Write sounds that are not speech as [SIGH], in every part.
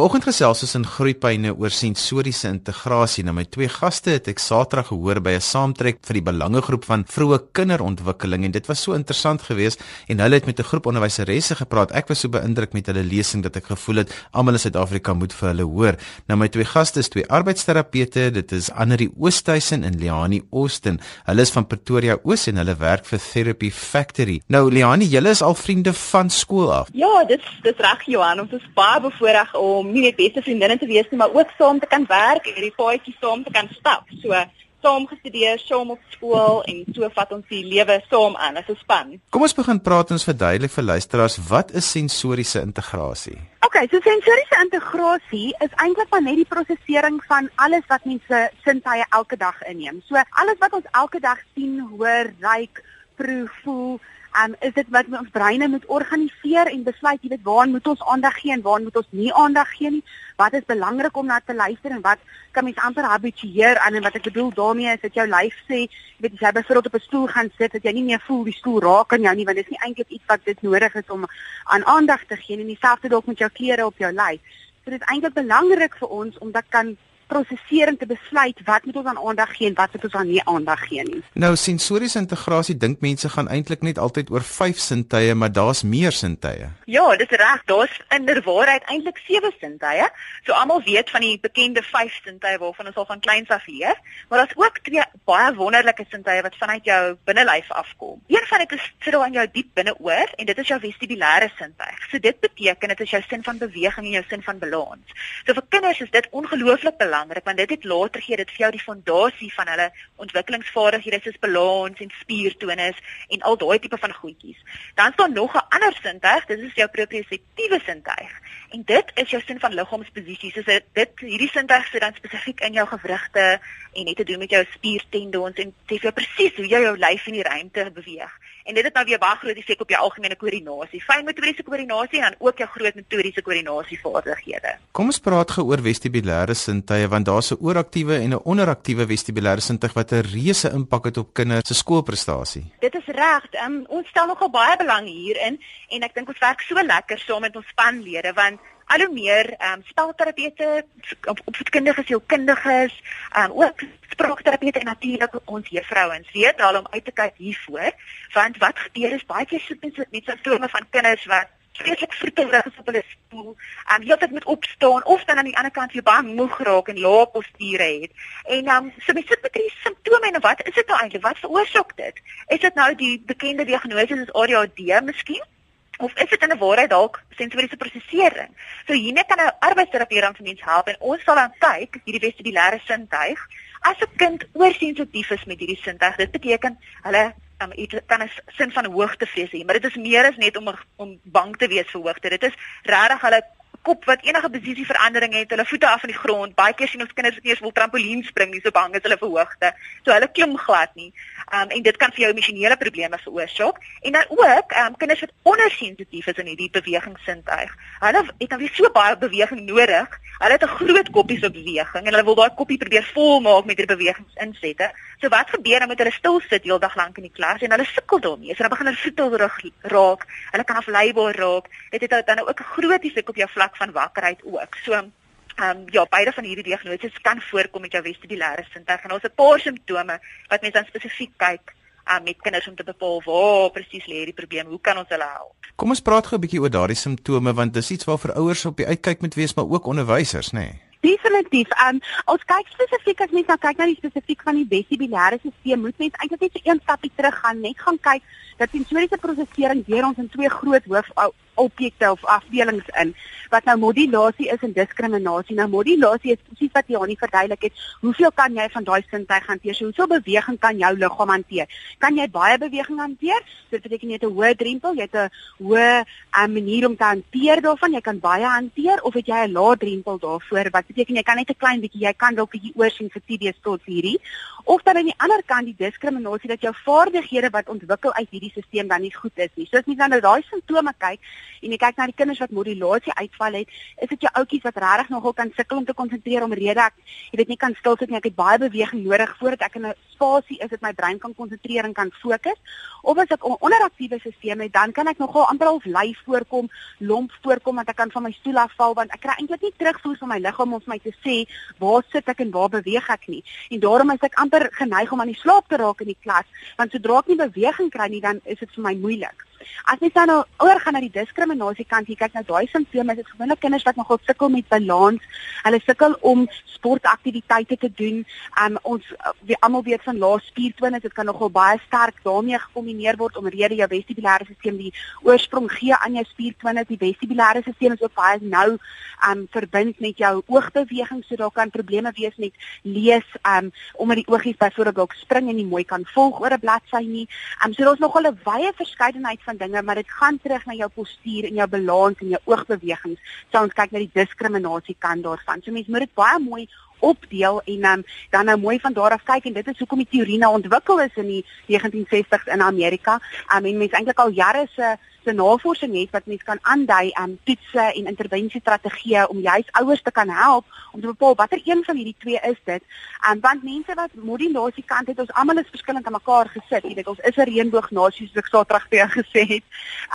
Vanoggend gesels ons in Groepyne oor sensoriese integrasie. Nou my twee gaste het ek Saterdag gehoor by 'n saamtrek vir die belangegroep van vroeë kinderontwikkeling en dit was so interessant geweest en hulle het met 'n groep onderwyseresse gepraat. Ek was so beïndruk met hulle lesing dat ek gevoel het almal in Suid-Afrika moet vir hulle hoor. Nou my twee gaste is twee arbeidsterapeute. Dit is Annelie Oosthuizen en Liani Austin. Hulle is van Pretoria Oos en hulle werk vir Therapy Factory. Nou Liani, julle is al vriende van skool af. Ja, dit dis reg Johan. Ons is baie bevoorreg om nie net beste vriendinne te wees nie, maar ook saam te kan werk en hierdie paadjie saam te kan stap. So saam gestudeer, saam op skool en so vat ons die lewe saam aan as 'n span. Kom ons begin praat ons verduidelik vir luisteraars wat is sensoriese integrasie? OK, so sensoriese integrasie is eintlik maar net die prosesering van alles wat mense sintuie elke dag inneem. So alles wat ons elke dag sien, hoor, ruik, proe, voel, um, is dit wat ons breine moet organiseer en besluit jy weet waar moet ons aandag gee en waar moet ons nie aandag gee nie? Wat is belangrik om na te luister en wat kan mens amper habitueer aan? En wat ek bedoel daarmee is dat jou lyf sê jy weet as jy byvoorbeeld op 'n stoel gaan sit dat jy nie meer voel die stoel raak aan jou nie want dit is nie eintlik iets wat dit nodig is om aan aandag te gee nie. Dieselfde dalk met jou klere op jou lyf. So dit is eintlik belangrik vir ons om dat kan prosesering te besluit wat moet ons aan aandag gee en wat moet ons aan nie aandag gee nie. Nou sensoriese integrasie dink mense gaan eintlik net altyd oor vyf sintuie, maar daar's meer sintuie. Ja, dis reg, daar's inderwaarheid eintlik sewe sintuie. So almal weet van die bekende vyf sintuie waarvan ons al van kleins af leer, maar daar's ook twee baie wonderlike sintuie wat vanuit jou binnelyf afkom. Een van dit is sit daar in jou diep binneoor en dit is jou vestibulêre sintuig. So dit beteken dit is jou sin van beweging en jou sin van balans. So vir kinders is dit ongelooflik belangrik belangrik want dit het later gee dit vir jou die fondasie van hulle ontwikkelingsvaardighede soos balans en spiertonus en al daai tipe van goedjies. Dan staan nog 'n ander sintuig, dit is jou proprioseptiewe sintuig. En dit is jou sin van liggaamsposisie. So dit hierdie sintuig sit dan spesifiek in jou gewrigte en het te doen met jou spiertendons en sê vir jou presies hoe jy jou lyf in die ruimte beweeg. En dit het nou weer baie groot effek op jou algemene koördinasie, fyn motoriese koördinasie en ook jou groot motoriese koördinasievaardighede. Kom ons praat gou oor vestibulêre sintuie want daar's 'n ooraktiewe en 'n onderaktiewe vestibulêre sintuig wat 'n reuse impak het op kinders se skoolprestasie. Dit is reg. Um, ons stel nogal baie belang hierin en ek dink ons werk so lekker saam met ons spanlede want al hoe meer ehm um, spelterapeute, opvoedkundiges, sielkundiges, ehm um, ook spraakterapeute en natuurlik ons juffrouens weet al om uit te kyk hiervoor want wat gebeur is baie keer soek mense met simptome van kinders wat vreeslik vertoerig is op hulle stoel en heeltyd moet opstaan of dan aan die ander kant weer baie moeg raak en lae posture het. En dan um, so mense sit met hierdie simptome en wat is dit nou eintlik? Wat veroorsaak dit? Is dit nou die bekende diagnose soos ADHD miskien? Of is dit in 'n waarheid dalk sensoriese prosesering? So hiernet kan 'n arbeidsterapeut dan vir mense help en ons sal dan kyk hierdie vestibulêre sintuig. As 'n kind oorsensitief is met hierdie sintuig, dit beteken hulle um, iets kan 'n sin van hoogtevrees hê, maar dit is meer as net om om bang te wees vir hoogte. Dit is regtig hulle kop wat enige posisie verandering het, hulle voete af van die grond. Baie keer sien ons kinders nie eens wil trampolien spring nie, so bang is hulle vir hoogte. So hulle klim glad nie. Um en dit kan vir jou emosionele probleme veroorsaak. En dan ook um kinders wat ondersensitief is in hierdie bewegingssintuig. Hulle het dan weer so baie beweging nodig. Hulle het 'n groot koppie se beweging en hulle wil daai koppie probeer volmaak met hierdie bewegingsinsette. So wat gebeur dan met hulle stil sit heeldag lank in die klas en hulle sukkel daarmee. So dan begin hulle voetelrig raak. Hulle kan afleibaar raak. Dit het dan ook 'n groot effek op jou vlak van wakkerheid ook. So ehm um, ja, beide van hierdie diagnoses kan voorkom met jou vestibulêre sintuig en ons het 'n paar simptome wat mense dan spesifiek kyk um, met kinders om te bepaal waar presies lê die probleem, hoe kan ons hulle help? Kom ons praat gou 'n bietjie oor daardie simptome want dis iets waarvoor ouers op die uitkyk moet wees, maar ook onderwysers, nê? Nee. Definitief. Um ons kyk spesifiek as mens nou kyk na die spesifiek van die vestibulêre stelsel, moet mens eintlik net so een stapie terug gaan, net gaan kyk dat sensoriese prosesering deur ons in twee groot hoof objekte of afdelings in wat nou modulasie is en diskriminasie. Nou modulasie is presies wat Janie verduidelik het. Hoeveel kan jy van daai sintuig hanteer? So, hoeveel beweging kan jou liggaam hanteer? Kan jy baie beweging hanteer? So, dit beteken jy het 'n hoë drempel, jy het 'n hoë um, manier om te hanteer daarvan. Jy kan baie hanteer of het jy 'n lae drempel daarvoor? Wat beteken jy kan net 'n klein bietjie, jy kan dalk bietjie oorsien vir TDS tot hierdie. Of dan aan die ander kant die diskriminasie dat jou vaardighede wat ontwikkel uit hierdie stelsel dan nie goed is nie. So as jy nou daai simptome kyk, en jy kyk na die kinders wat modulasie uitval het, is dit jou ouetjies wat regtig nogal kan sukkel om te konsentreer om rede ek jy weet nie kan stil sit nie, ek het baie beweging nodig voordat ek in 'n spasie is dat my brein kan konsentreer en kan fokus. Of as ek 'n onderaktiewe stelsel het, dan kan ek nogal amper half lui voorkom, lomp voorkom dat ek kan van my stoel afval want ek kry eintlik nie terugvoer van my liggaam om vir my te sê waar sit ek en waar beweeg ek nie. En daarom is ek amper geneig om aan die slaap te raak in die klas, want sodra ek nie beweging kry nie, dan is dit vir my moeilik. As mens nou oorgaan na die diskriminasie kant, jy kyk nou daai simptome, dit is gewoonlik kinders wat nogal sukkel met balans. Hulle sukkel om sportaktiwiteite te doen. Um ons wie almal weet van lae spiertonus, dit kan nogal baie sterk daarmee gekombineer word omrede jou vestibulêre stelsel die oorsprong gee aan jou spiertonus. Die vestibulêre stelsel is ook baie nou um verbind met jou oogbeweging, so daar kan probleme wees met lees um omdat die oogies byvoorbeeld dalk spring en nie mooi kan volg oor 'n bladsy nie. Um so daar's nogal 'n wye verskeidenheid van dinge, maar dit gaan terug na jou postuur en jou balans en jou oogbewegings. So ons kyk na die diskriminasie kant daarvan. So mense moet dit baie mooi opdeel en um, dan nou mooi van daar af kyk en dit is hoekom die teorie nou ontwikkel is in die 1960s in Amerika. Um, en mense eintlik al jare se se navorsing het wat mense kan aandui aan um, toetse en intervensiestrategieë om juis ouers te kan help om te bepaal watter een van hierdie twee is dit. Um, want mense wat modulasie kant het, ons almal is verskillend aan mekaar gesit. Jy weet, ons is 'n reënboog nasie soos ek Saterdag weer gesê het.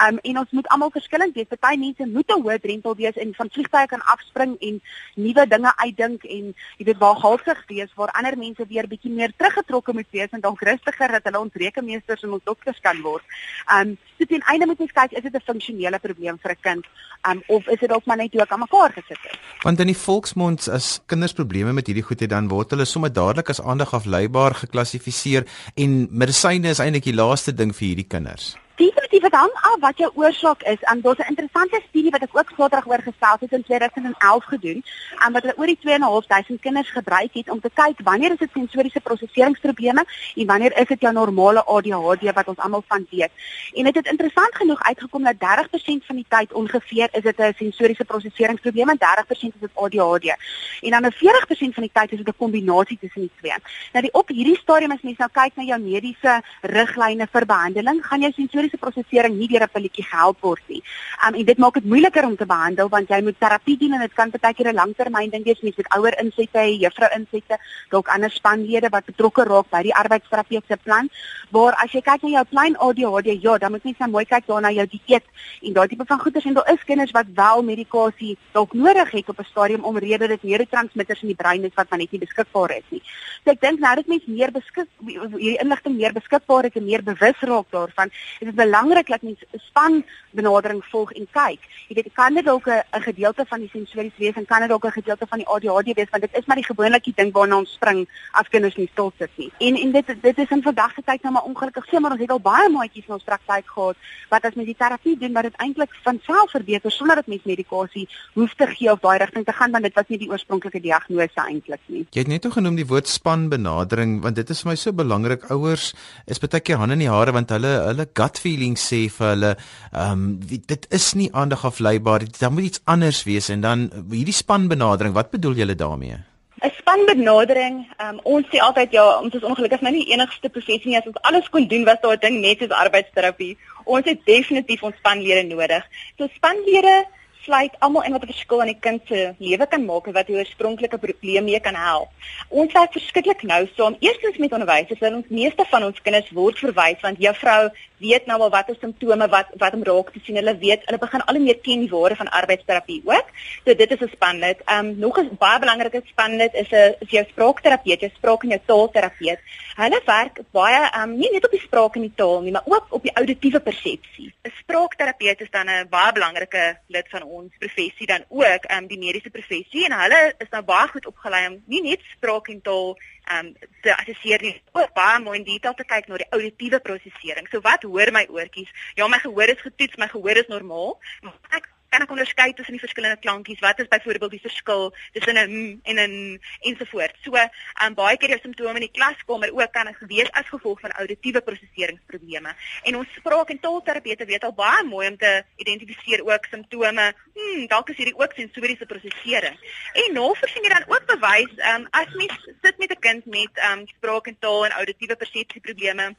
Um, en ons moet almal verskillend wees. Party mense moet 'n hoë drempel wees en van vliegtye kan afspring en nuwe dinge uitdink en jy weet waar halsig wees waar ander mense weer bietjie meer teruggetrokke moet wees en dalk rustiger dat hulle ons rekenmeesters en ons dokters kan word. Um, so teen einde moet jy kyk, is dit 'n funksionele probleem vir 'n kind um, of is dit dalk maar net ek aan mekaar gesit het? Want in die volksmond as kinders probleme met hierdie goed het, dan word hulle sommer dadelik as aandag afleibaar geklassifiseer en medisyne is eintlik die laaste ding vir hierdie kinders. Definitief dit hang af wat jou oorsaak is. En daar's 'n interessante studie wat ek ook Saterdag oor gestel het in 2011 gedoen, en wat hulle oor die 2.500 kinders gebruik het om te kyk wanneer is dit sensoriese prosesseringsprobleme en wanneer is dit jou normale ADHD wat ons almal van weet. En dit het, het interessant genoeg uitgekom dat 30% van die tyd ongeveer is dit 'n sensoriese prosesseringsprobleem en 30% is dit ADHD. En dan 'n 40% van die tyd is dit 'n kombinasie tussen die twee. Nou die op hierdie stadium as mens nou kyk na jou mediese riglyne vir behandeling, gaan jy sensoriese motoriese prosesering nie deur 'n pilletjie gehelp word nie. Um en dit maak dit moeiliker om te behandel want jy moet terapie doen en dit kan baie keer 'n langtermyn ding wees met ouer insette, juffrou insette, dalk ander spanlede wat betrokke raak by die arbeidsterapeut se plan. Waar as jy kyk na jou klein ADHD, ja, dan moet net nou mooi kyk daarna jou dieet en daai tipe van goeders en daar is kinders wat wel medikasie dalk nodig het op 'n stadium omrede dit neurotransmitters in die brein is wat maar net nie beskikbaar is nie. So ek dink nou dat mense meer beskik hierdie inligting meer beskikbaar het en meer bewus raak daarvan, is dit belangrik dat mens 'n span benadering volg en kyk. Jy weet, kan dit dalk 'n gedeelte van die sensories wees en kan dit dalk 'n gedeelte van die ADHD wees want dit is maar die gewoonlike ding waarna ons spring as kinders nie stil sit nie. En en dit dit is in vandag se tyd nou maar ongelukkig sê maar ons het al baie maatjies in ons praktyk gehad wat as mens die terapie doen wat dit eintlik van self verbeter sonder dat mens medikasie hoef te gee of daai rigting te gaan want dit was nie die oorspronklike diagnose eintlik nie. Jy het net genoem die woord span benadering want dit is vir my so belangrik. Ouers is baie keer hande in die hare want hulle hulle gut feeling sê vir hulle ehm um, dit is nie aandag afleibaar dan moet iets anders wees en dan hierdie spanbenadering wat bedoel julle daarmee 'n spanbenadering um, ons sê altyd ja ons is ongelukkig nou nie die enigste professie nie as ons alles kon doen was daar 'n ding net soos arbeidsterapie ons het definitief ons spanlede nodig so spanlede sluit almal in wat 'n verskil in die kind se lewe kan maak en wat die oorspronklike probleem mee kan help. Ons werk verskriklik nou saam. Eerstens met onderwysers, want ons meeste van ons kinders word verwys want juffrou weet nou al wat is simptome wat wat om raak te sien. Hulle weet, hulle begin al meer ken die waarde van arbeidsterapie ook. So dit is 'n spanlid. Ehm um, nog 'n baie belangrike spanlid is 'n is jou spraakterapeut, jou spraak en jou taalterapeut. Hulle werk baie ehm um, nie net op die spraak en die taal nie, maar ook op die auditiewe persepsie. 'n Spraakterapeut is dan 'n baie belangrike lid van ons professie dan ook um, die mediese professie en hulle is nou baie goed opgelei om nie net spraak en taal um, te assesseer nie, ook baie mooi in detail te kyk na die auditiewe prosesering. So wat hoor my oortjies? Ja, my gehoor is getoets, my gehoor is normaal. Maar ek kan ek onderskei tussen die verskillende klankies. Wat is byvoorbeeld die verskil tussen 'n hm en 'n ensovoorts. So, um, baie keer jou simptome in die klaskamer ook kan gewees as gevolg van auditiewe prosesseringsprobleme. En ons spraak en taalterapeute weet al baie mooi om te identifiseer ook simptome. Hm, dalk is hierdie ook sensoriese prosesering. En navorsing het dan ook bewys, um, as mens sit met 'n kind met um, spraak en taal en auditiewe persepsieprobleme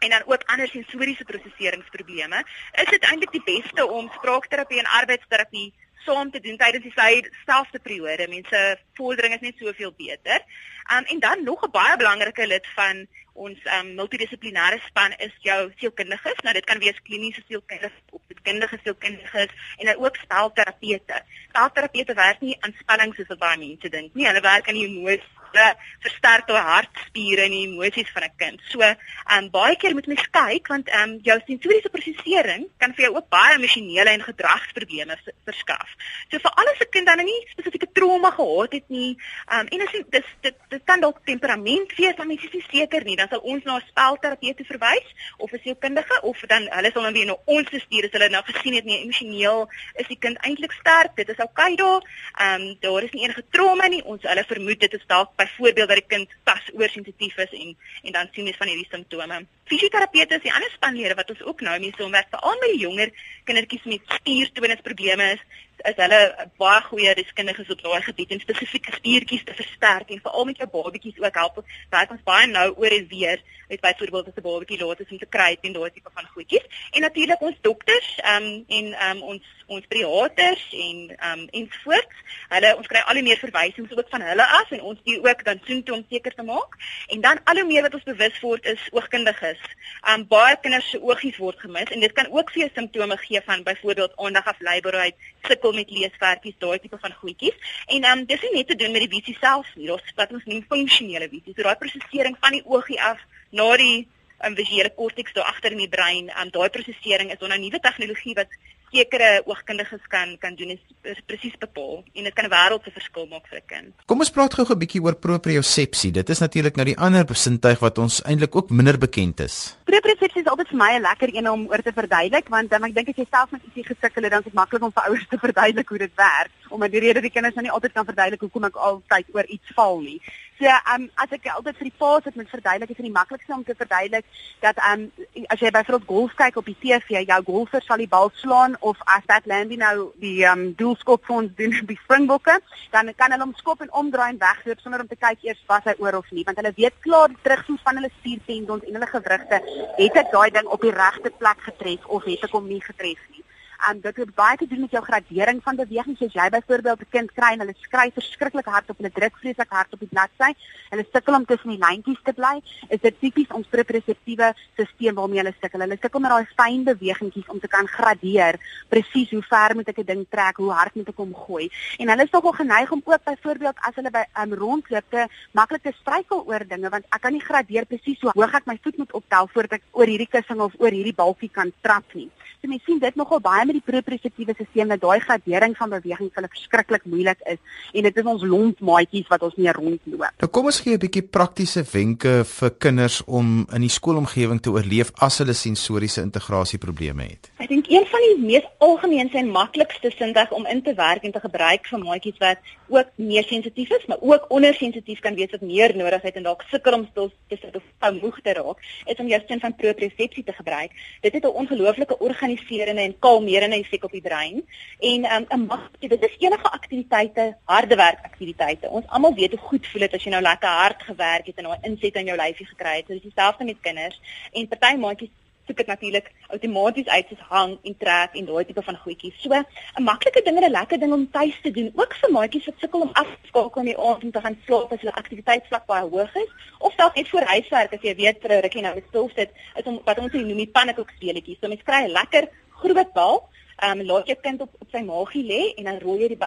en dan ook ander sensoriese prosesseringsprobleme, is dit eintlik die beste om spraakterapie en arbeidsterapie saam te doen tydens die selfde periode. Mense vordering is net soveel beter. Um, en dan nog 'n baie belangrike lid van ons um, multidissiplinêre span is jou sielkundiges. Nou dit kan wees kliniese sielkundiges of kundige sielkundiges en dan ook spelterapeute. Spelterapeute werk nie aan spelling soos wat baie mense dink nie. Hulle werk aan die emosie hulle versterk daai hartspiere en die emosies van 'n kind. So, ehm um, baie keer moet mens kyk want ehm um, jou sensoriese prosesering kan vir jou ook baie emosionele en gedragsprobleme verskaf. So vir alles 'n kind dan nie spesifieke trauma gehad het nie. Ehm um, en as dit dit dit kan dalk temperament wees, dan is jy seker nie, dan sal ons na 'n spelterapeut verwys of 'n sielkundige of dan hulle sal dan weer na ons stuur as hulle nou gesien het nie emosioneel is die kind eintlik sterk. Dit is oukei okay daar. Ehm um, daar is nie enige trauma nie. Ons hulle vermoed dit is dalk byvoorbeeld dat die kind tas oorsensitief is en en dan sien mens van hierdie simptome. Fisioterapeute is die ander spanlede wat ons ook nou mee so werk, veral met die jonger kindertjies met spiertonusprobleme is, is hulle baie goeie deskundiges op daai gebied en spesifieke spiertjies te versterk en veral met jou babatjies ook help. Werk ons baie nou oor en weer met byvoorbeeld as 'n babatjie laat is om te kry en daai tipe van goedjies. En natuurlik ons dokters ehm um, en ehm um, ons ons pediaters en ehm um, ensovoorts. Hulle ons kry al hoe meer verwysings ook van hulle af en ons stuur ook dan soontoe om seker te maak. En dan al hoe meer wat ons bewus word is oogkundiges. Ehm um, baie kinders se oogies word gemis en dit kan ook vir jou simptome gee van byvoorbeeld aandagafleibaarheid, sukkel met leesverkies, daai tipe van goedjies. En ehm um, dis nie net te doen met die visie self nie, daar's wat ons noem funksionele visie. So daai prosesering van die oogie af na die um, visuele korteks daar agter in die brein, um, daai prosesering is onder nuwe tegnologie wat sekere oogkundiges kan kan doen is, presies bepaal en dit kan 'n wêreld se verskil maak vir 'n kind. Kom ons praat gou 'n bietjie oor propriosepsie. Dit is natuurlik nou die ander sintuig wat ons eintlik ook minder bekend is. Propriosepsie is altyd vir my 'n lekker een om oor te verduidelik want um, ek dink as jy self met ietsie gesukkel het dan is dit maklik om vir ouers te [LAUGHS] verduidelik hoe dit werk omdat die rede die kinders nou nie altyd kan verduidelik hoekom ek altyd oor iets val nie. So, ehm um, as ek altyd vir die paas het met verduidelik, is dit die maklikste om te verduidelik dat ehm um, as jy byvoorbeeld golf kyk op die TV, jou golfer sal die bal slaan of as dat Landy nou die ehm um, doelskop vir ons doen by Springbokke, dan kan hulle hom skop en omdraai en wegloop sonder om te kyk eers was hy oor of nie, want hulle weet klaar die terugvoer van hulle spiertendons en hulle gewrigte, het ek daai ding op die regte plek getref of het ek hom nie getref nie um, dit het baie te doen met jou gradering van beweging. As jy byvoorbeeld 'n kind kry en hulle skryf verskriklik hard op hulle druk vreeslik hard op die bladsy, hulle sukkel om tussen die lyntjies te bly, is dit tipies ons proprioseptiewe stelsel waarmee hulle sukkel. Hulle sukkel met daai fyn bewegingkies om te kan gradeer presies hoe ver moet ek 'n ding trek, hoe hard moet ek hom gooi. En hulle is nogal geneig om ook byvoorbeeld as hulle by um, rondloop te maklik te struikel oor dinge want ek kan nie gradeer presies hoe hoog ek my voet moet optel voordat ek oor hierdie kussing of oor hierdie balkie kan trap nie. So mense sien dit nogal baie met die proprioseptiewe stelsel dat daai gradering van beweging vir hulle verskriklik moeilik is en dit is ons lontmaatjies wat ons mee rondloop. Nou kom ons gee 'n bietjie praktiese wenke vir kinders om in die skoolomgewing te oorleef as hulle sensoriese integrasieprobleme het. Ek dink een van die mees algemeenste en maklikste sintuig om in te werk en te gebruik vir maatjies wat ook meer sensitief is, maar ook ondersensitief kan wees wat meer nodig het en dalk sukkel om stil te sit of moeg te raak, is om jou sin van propriosepsie te gebruik. Dit het 'n ongelooflike organiserende en kalmerende effek op die brein. En um, 'n mag dit is enige aktiwiteite, harde werk aktiwiteite. Ons almal weet hoe goed voel dit as jy nou lekker hard gewerk het en daai inset in jou lyfie gekry het. So dis dieselfde met kinders en party maatjies dit natuurlik outomaties uit soos hang en trek en daai tipe van goedjies. So 'n maklike ding en 'n lekker ding om tuis te doen, ook vir maatjies wat sukkel om af te skakel in die aand om te gaan slaap as hulle aktiwiteitsvlak baie hoog is, of selfs net vir huiswerk as jy weet vir 'n rukkie nou met stof sit, is om wat ons noem die pannekoek speletjies. So mens kry 'n lekker groot bal Ehm um, laat jou kind op op sy maagie lê en dan rol jy die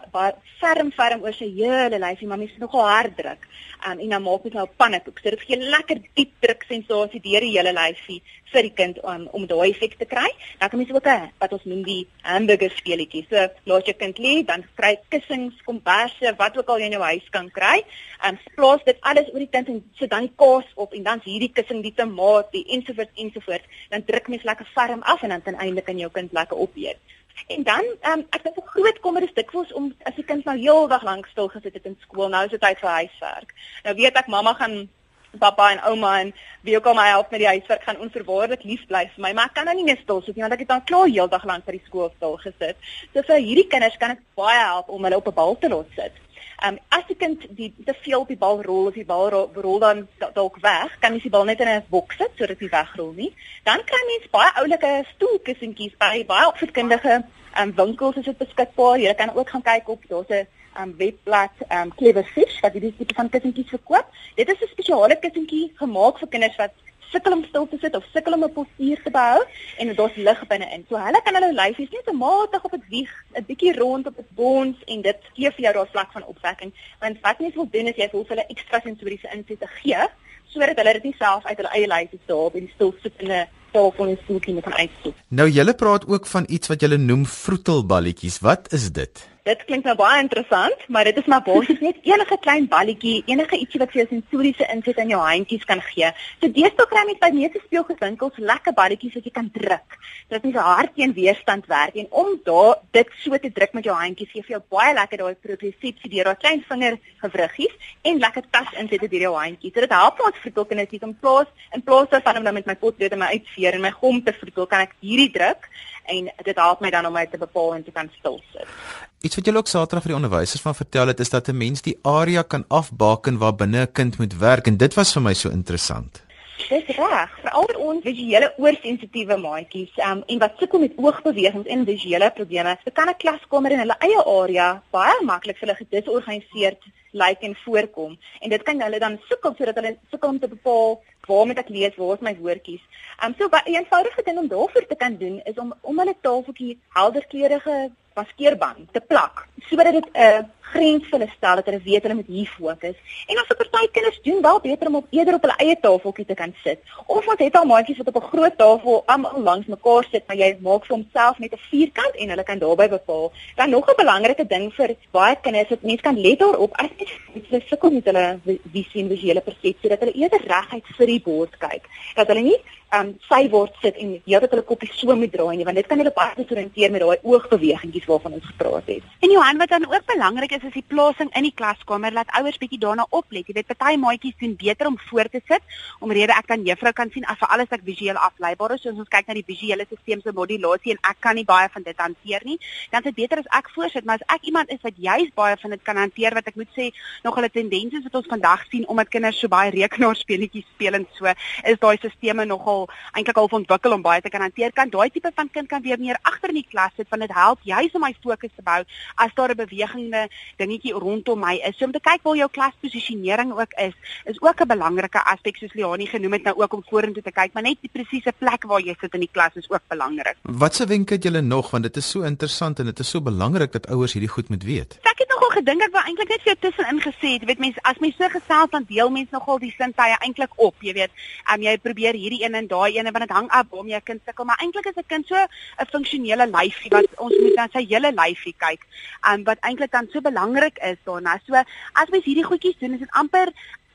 ferm ferm oor sy hele lyfie, maar mens moet nogal hard druk. Ehm um, en dan maak jy nou pannekoek. So dit gee lekker diep druk sensasie deur die hele lyfie vir die kind um, om daai effek te kry. Dan kan mens ook 'n wat ons noem die hamburger speletjie. So laat jou kind lê, dan kry kussings, komberse, wat ook al jy in jou huis kan kry. Ehm um, plaas dit alles oor die kind en sit dan die kaas op en dan hierdie kussing, die tomaat, die ensovoorts ensovoorts. Dan druk mens lekker ferm af en dan ten einde kan jou kind lekker opeet. En dan, um, ek dink 'n groot kommer is dikwels om as die kind nou heeldag lank stil gesit het in skool, nou is dit tyd vir huiswerk. Nou weet ek mamma gaan pappa en ouma en wie ook al my help met die huiswerk gaan onverwaarlik lief bly vir my, maar ek kan nou nie meer stil sit nie want ek het dan klaar heeldag lank by die skool stil gesit. So vir hierdie kinders kan ek baie help om hulle op 'n bal te laat sit. Um, as die kind die te veel op die bal rol of die bal rol dan dalk weg, kan jy die bal net in 'n boks sit sodat hy wegrol nie. Dan kry mens baie oulike stoelkussentjies by baie opvoedkundige um, winkels is dit beskikbaar. Jy kan ook gaan kyk op daar's 'n um, webblad um, Clever Fish wat hierdie tipe van kussentjies verkoop. Dit is 'n spesiale kussentjie gemaak vir kinders wat sukkel om stil te sit of sukkel om 'n postuur te behou en daar's lig binne-in. So hulle kan hulle lyfies net automaties op dit wieg, 'n bietjie rond op dit bons en dit gee vir jou daai vlak van opwekking. Want wat mens wil doen is jy wil hulle ekstra sensoriese insette gee sodat hulle dit nie self uit hulle eie lyfies daar op en stil sit in 'n tafel en stoeltjie kan uitsoek. Nou julle praat ook van iets wat julle noem vroetelballetjies. Wat is dit? Dit klink nou baie interessant, maar dit is maar basies net enige klein balletjie, enige ietsie wat vir jou sensoriese inset in jou handjies kan gee. So deesdae kry jy by meeste speelgoedwinkels lekker balletjies wat jy kan druk. Dit is 'n hard teen weerstand werk en om daar dit so te druk met jou handjies gee vir jou baie lekker daai propriosepsie deur daai klein vinger gewriggies en lekker tas insette deur jou handjies. So dit help ons vertolkende dit in plaas in plaas daarvan om dan met my potlood en my uitveer en my gom te vertolk, kan ek hierdie druk en dit help my dan om my te bepaal en te kan stil sit. Iets wat julle ook Saterdag vir die onderwysers van vertel het is dat 'n mens die area kan afbaken waar binne 'n kind moet werk en dit was vir my so interessant. Dis reg, vir ons visuele oorsensitiewe maatjies, um, en wat sukkel met oogbewegings en visuele probleme. Dit kan 'n klaskamer in hulle eie area baie maklik vir hulle gedisorganiseerd lyk en voorkom en dit kan hulle dan sukkel sodat hulle sukkel om te bepaal waar moet ek lees, waar is my woordjies. Ehm um, so 'n eenvoudige ding om daarvoor te kan doen is om om hulle tafeltjie helderkleurige maskeerband te plak sodat dit 'n grens vir hulle stel dat hulle weet hulle moet hier fokus. En as 'n party kinders doen wel beter om op eerder op hulle eie tafeltjie te kan sit. Of ons het al maatjies wat op 'n groot tafel almal langs mekaar sit, maar jy maak vir homself net 'n vierkant en hulle kan daarbey bepaal. Dan nog 'n belangrike ding vir baie kinders is mense kan let daarop as hulle sukkel met hulle visie en visuele persepsie dat hulle eerder reguit vir die bord kyk. Dat hulle nie um sy word sit en heeltyd hulle koppie so moet draai nie want dit kan hulle baie desoriënteer met daai oogbewegingkies waarvan ons gepraat het. En Johan wat dan ook belangrik is is die plasing in die klaskamer laat ouers bietjie daarna oplet. Jy weet party maatjies doen beter om voor te sit omrede ek dan juffrou kan sien as vir alles ek visueel afleibaar is soos ons kyk na die visuele stelsel se modulasie en ek kan nie baie van dit hanteer nie. Dan is dit beter as ek voorsit, maar as ek iemand is wat juis baie van dit kan hanteer wat ek moet sê nog hulle tendense wat ons vandag sien omdat kinders so baie rekenaarspeletjies speel en so is daai stelsels nogal eintlik al ontwikkel om baie te kan hanteer. Kan daai tipe van kind kan weer meer agter in die klas sit want dit help juis om my fokus te bou as daar 'n bewegende dingetjie rondom my is. So om te kyk waar jou klasposisionering ook is, is ook 'n belangrike aspek soos Leonie genoem het nou ook om vorentoe te kyk, maar net die presiese plek waar jy sit in die klas is ook belangrik. Watse wenke het julle nog want dit is so interessant en dit is so belangrik dat ouers hierdie goed moet weet. Ek het nogal gedink ek wou eintlik net vir jou tussenin gesê, jy weet mense as mense so gesels dan deel mense nogal die sintuie eintlik op, jy weet. Um, jy probeer hierdie een en daai een want dit hang af waar jy 'n kind sukkel, maar eintlik is 'n kind so 'n funksionele lyfie wat ons moet na sy hele lyfie kyk. Um wat eintlik dan so belangrik is daarna. So as mens hierdie goedjies doen, is dit amper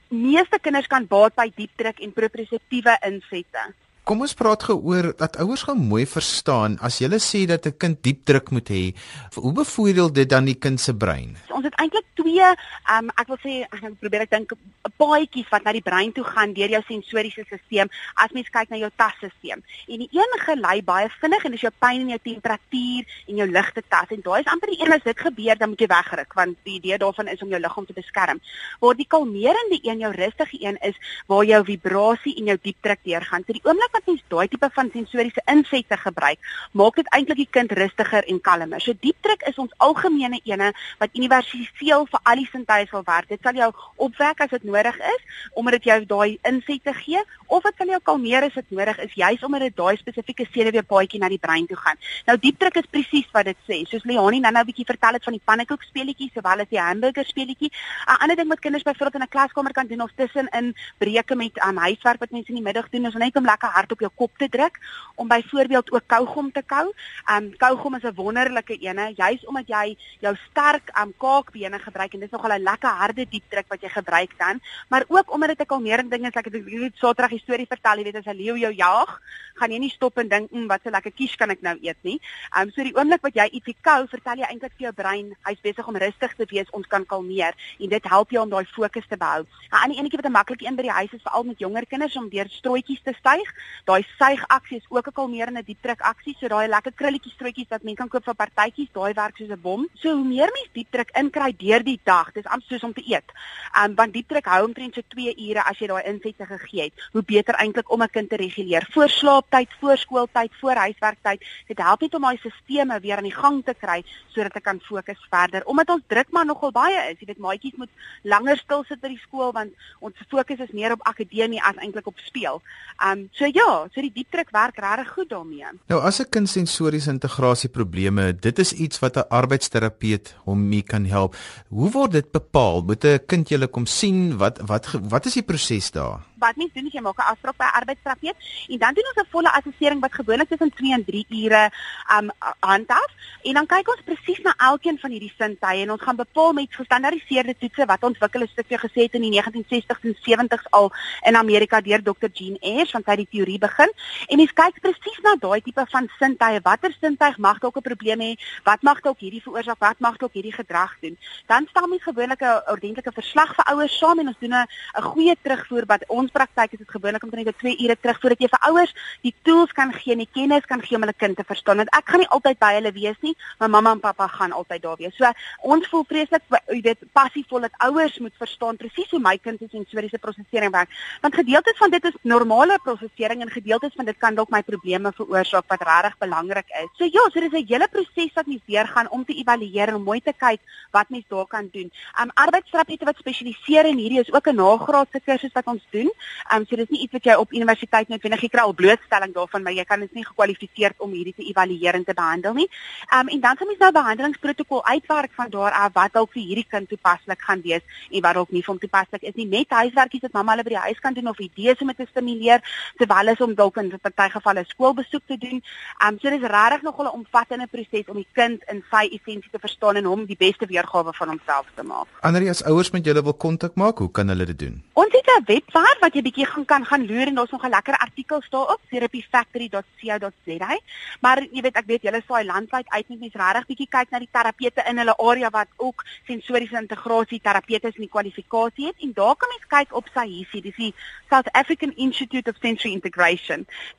meeste kinders kan baat by diep druk en proprioseptiewe insette. Kom ons praat gou oor dat ouers gou mooi verstaan as jy sê dat 'n kind diep druk moet hê, hoe bevoordeel dit dan die kind se brein? Ons het eintlik twee, um, ek wil sê ek gaan probeer ek dink 'n paadjies wat na die brein toe gaan deur jou sensoriese stelsel as mens kyk na jou tasstelsel. En die een gelei baie vinnig en dis jou pyn en jou temperatuur en jou ligte tas en daai is amper die een as dit gebeur dan moet jy wegruk want die idee daarvan is om jou liggaam te beskerm. Waar die kalmerende een jou rustige een is waar jou vibrasie en jou diep druk deurgaan. So die oomblik wat mens daai tipe van sensoriese insette gebruik, maak dit eintlik die kind rustiger en kalmer. So diepdruk is ons algemene ene wat universeel vir al die sintuie sal werk. Dit sal jou opwek as dit nodig is omdat dit jou daai insette gee of dit sal jou kalmeer as dit nodig is, juis omdat dit daai spesifieke senuweepaadjie na die brein toe gaan. Nou diepdruk is presies wat dit sê. Soos Leonie nou-nou 'n bietjie vertel het van die pannekoek speletjie sowel as die hamburger speletjie. 'n Ander ding wat kinders byvoorbeeld in 'n klaskamer kan doen of tussenin breuke met um, huiswerk wat mense in die middag doen, is net om lekker hard op jou kop te druk om byvoorbeeld ook kaugom te kou. Um kaugom is 'n wonderlike ene, juis omdat jy jou sterk um kaakbene gebruik en dit is nogal 'n lekker harde diep druk wat jy gebruik dan, maar ook omdat dit 'n kalmerende ding is, ek het Saterdag die storie vertel, jy weet as 'n leeu jou jag, gaan jy nie stop en dink, "Mmm, wat 'n lekker kies kan ek nou eet nie." Um so die oomblik wat jy ietsie kou, vertel jy eintlik vir jou brein, hy's besig om rustig te wees, ons kan kalmeer en dit help jou om daai fokus te behou. 'n Ander enetjie wat 'n maklike een by die huis is, veral met jonger kinders om deur strooitjies te styg. Daai suigaksie is ook 'n kalmerende diep druk aksie, so daai lekker krulletjies strootjies wat mense kan koop vir partytjies, daai werk soos 'n bom. So hoe meer mens diep druk inkry deur die dag, dis amper soos om te eet. Um want diep druk hou omtrent so 2 ure as jy daai insette gegee het. Hoe beter eintlik om 'n kind te reguleer voor slaaptyd, voor skooltyd, voor huiswerktyd. Dit help net om daai stelsels weer aan die gang te kry sodat ek kan fokus verder. Omdat ons druk maar nogal baie is. Jy weet maatjies moet langer stil sit by die skool want ons fokus is meer op akademie as eintlik op speel. Um so ja, so die diep druk werk regtig goed daarmee. Nou as 'n kind sensoriese integrasie probleme het, dit is iets wat 'n arbeidsterapeut hom mee kan help. Hoe word dit bepaal? Moet 'n kind julle kom sien? Wat wat wat is die proses daar? wat mens doen is jy maak 'n afspraak by 'n arbeidsterapeut en dan doen ons 'n volle assessering wat gewoonlik tussen 2 en 3 ure um handhaf en dan kyk ons presies na elkeen van hierdie sintuie en ons gaan bepaal met gestandaardiseerde toetse wat ontwikkel is stukkie gesê het in die 1960s en 70s al in Amerika deur Dr. Jean Ayers van tyd die teorie begin. En mens kyk presies na daai tipe van sintuie. Watter sintuig mag dalk 'n probleem hê? Wat mag dalk hierdie veroorsaak? Wat mag dalk hierdie gedrag doen? Dan stel mens gewoonlik 'n ordentlike verslag vir ouers saam en ons doen 'n goeie terugvoer wat ons praktyk is. Dit gewoonlik om net 2 ure terug voordat jy vir ouers die tools kan gee en die kennis kan gee om hulle kind te verstaan. Want ek gaan nie altyd by hulle wees nie maar mamma en pappa gaan altyd daar wees. So ons voel vreeslik jy weet passievol dat ouers moet verstaan presies hoe my kind se sensoriese prosesering werk. Want gedeeltes van dit is normale prosesering en gedeeltes van dit kan dalk my probleme veroorsaak wat regtig belangrik is. So ja, so dis 'n hele proses wat mens deur gaan om te evalueer en mooi te kyk wat mens daar kan doen. Um arbeidsterapeute wat spesialiseer in hierdie is ook 'n nagraadse kursus wat ons doen. Ehm um, so dis nie iets wat jy op universiteit noodwendig kry al blootstelling daarvan, maar jy kan dit nie gekwalifiseer om hierdie te evalueer en te behandel nie. Ehm um, en dan sal mens nou behandelingsprotokol uitwerk van daar af wat dalk vir hierdie kind toepaslik gaan wees en wat dalk nie vir hom toepaslik is nie. Met huiswerkies wat mamma hulle by die huis kan doen of idees om te stimuleer terwyl is om dalk in party gevalle skoolbesoek te doen. Ehm um, so dis regtig nog 'n omvattende proses om die kind in sy essensie te verstaan en hom die beste weergawe van homself te maak. Anderie as ouers met julle wil kontak maak, hoe kan hulle dit doen? Ons het 'n webwerf wat jy bietjie gaan kan gaan loer en daar's nog 'n lekker artikel daarop therapyfactory.co.za. Maar jy weet ek weet julle saai landwyd uit net mens regtig bietjie kyk na die terapeute in hulle area wat ook sensoriese integrasie terapeute in die kwalifikasie het en daar kan mens kyk op sy hierdie dis die South African Institute of Sensory Integration.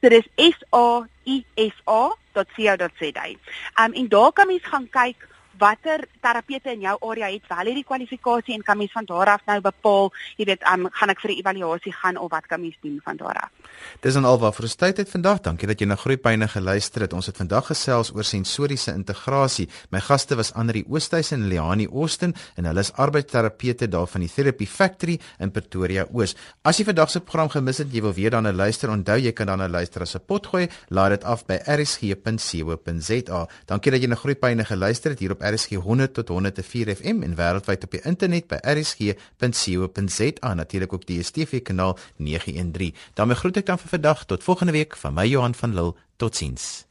So dis S A I S A.co.za. Um en daar kan mens gaan kyk watter terapeute in jou area het wel hierdie kwalifikasie en kan mens van daar af nou bepaal, jy weet, um, gaan ek vir 'n evaluasie gaan of wat kan mens doen van daar af. Dis dan alwaar vir ons tyd het vandag. Dankie dat jy na Groepyne geluister het. Ons het vandag gesels oor sensoriese integrasie. My gaste was Anri Oosthuizen en Leani Austin en hulle is arbeidsterapeute daar van die Therapy Factory in Pretoria Oos. As jy vandag se program gemis het, jy wil weer daarna luister, onthou jy kan daarna luister as 'n potgooi. Laai dit af by rsg.co.za. Dankie dat jy na Groepyne geluister het hier op RSG 100 tot 104 FM en wêreldwyd op die internet by rsg.co.za natuurlik ook die DStv kanaal 913. daarmee groet ek dan vir vandag tot volgende week van my Johan van Lille totsiens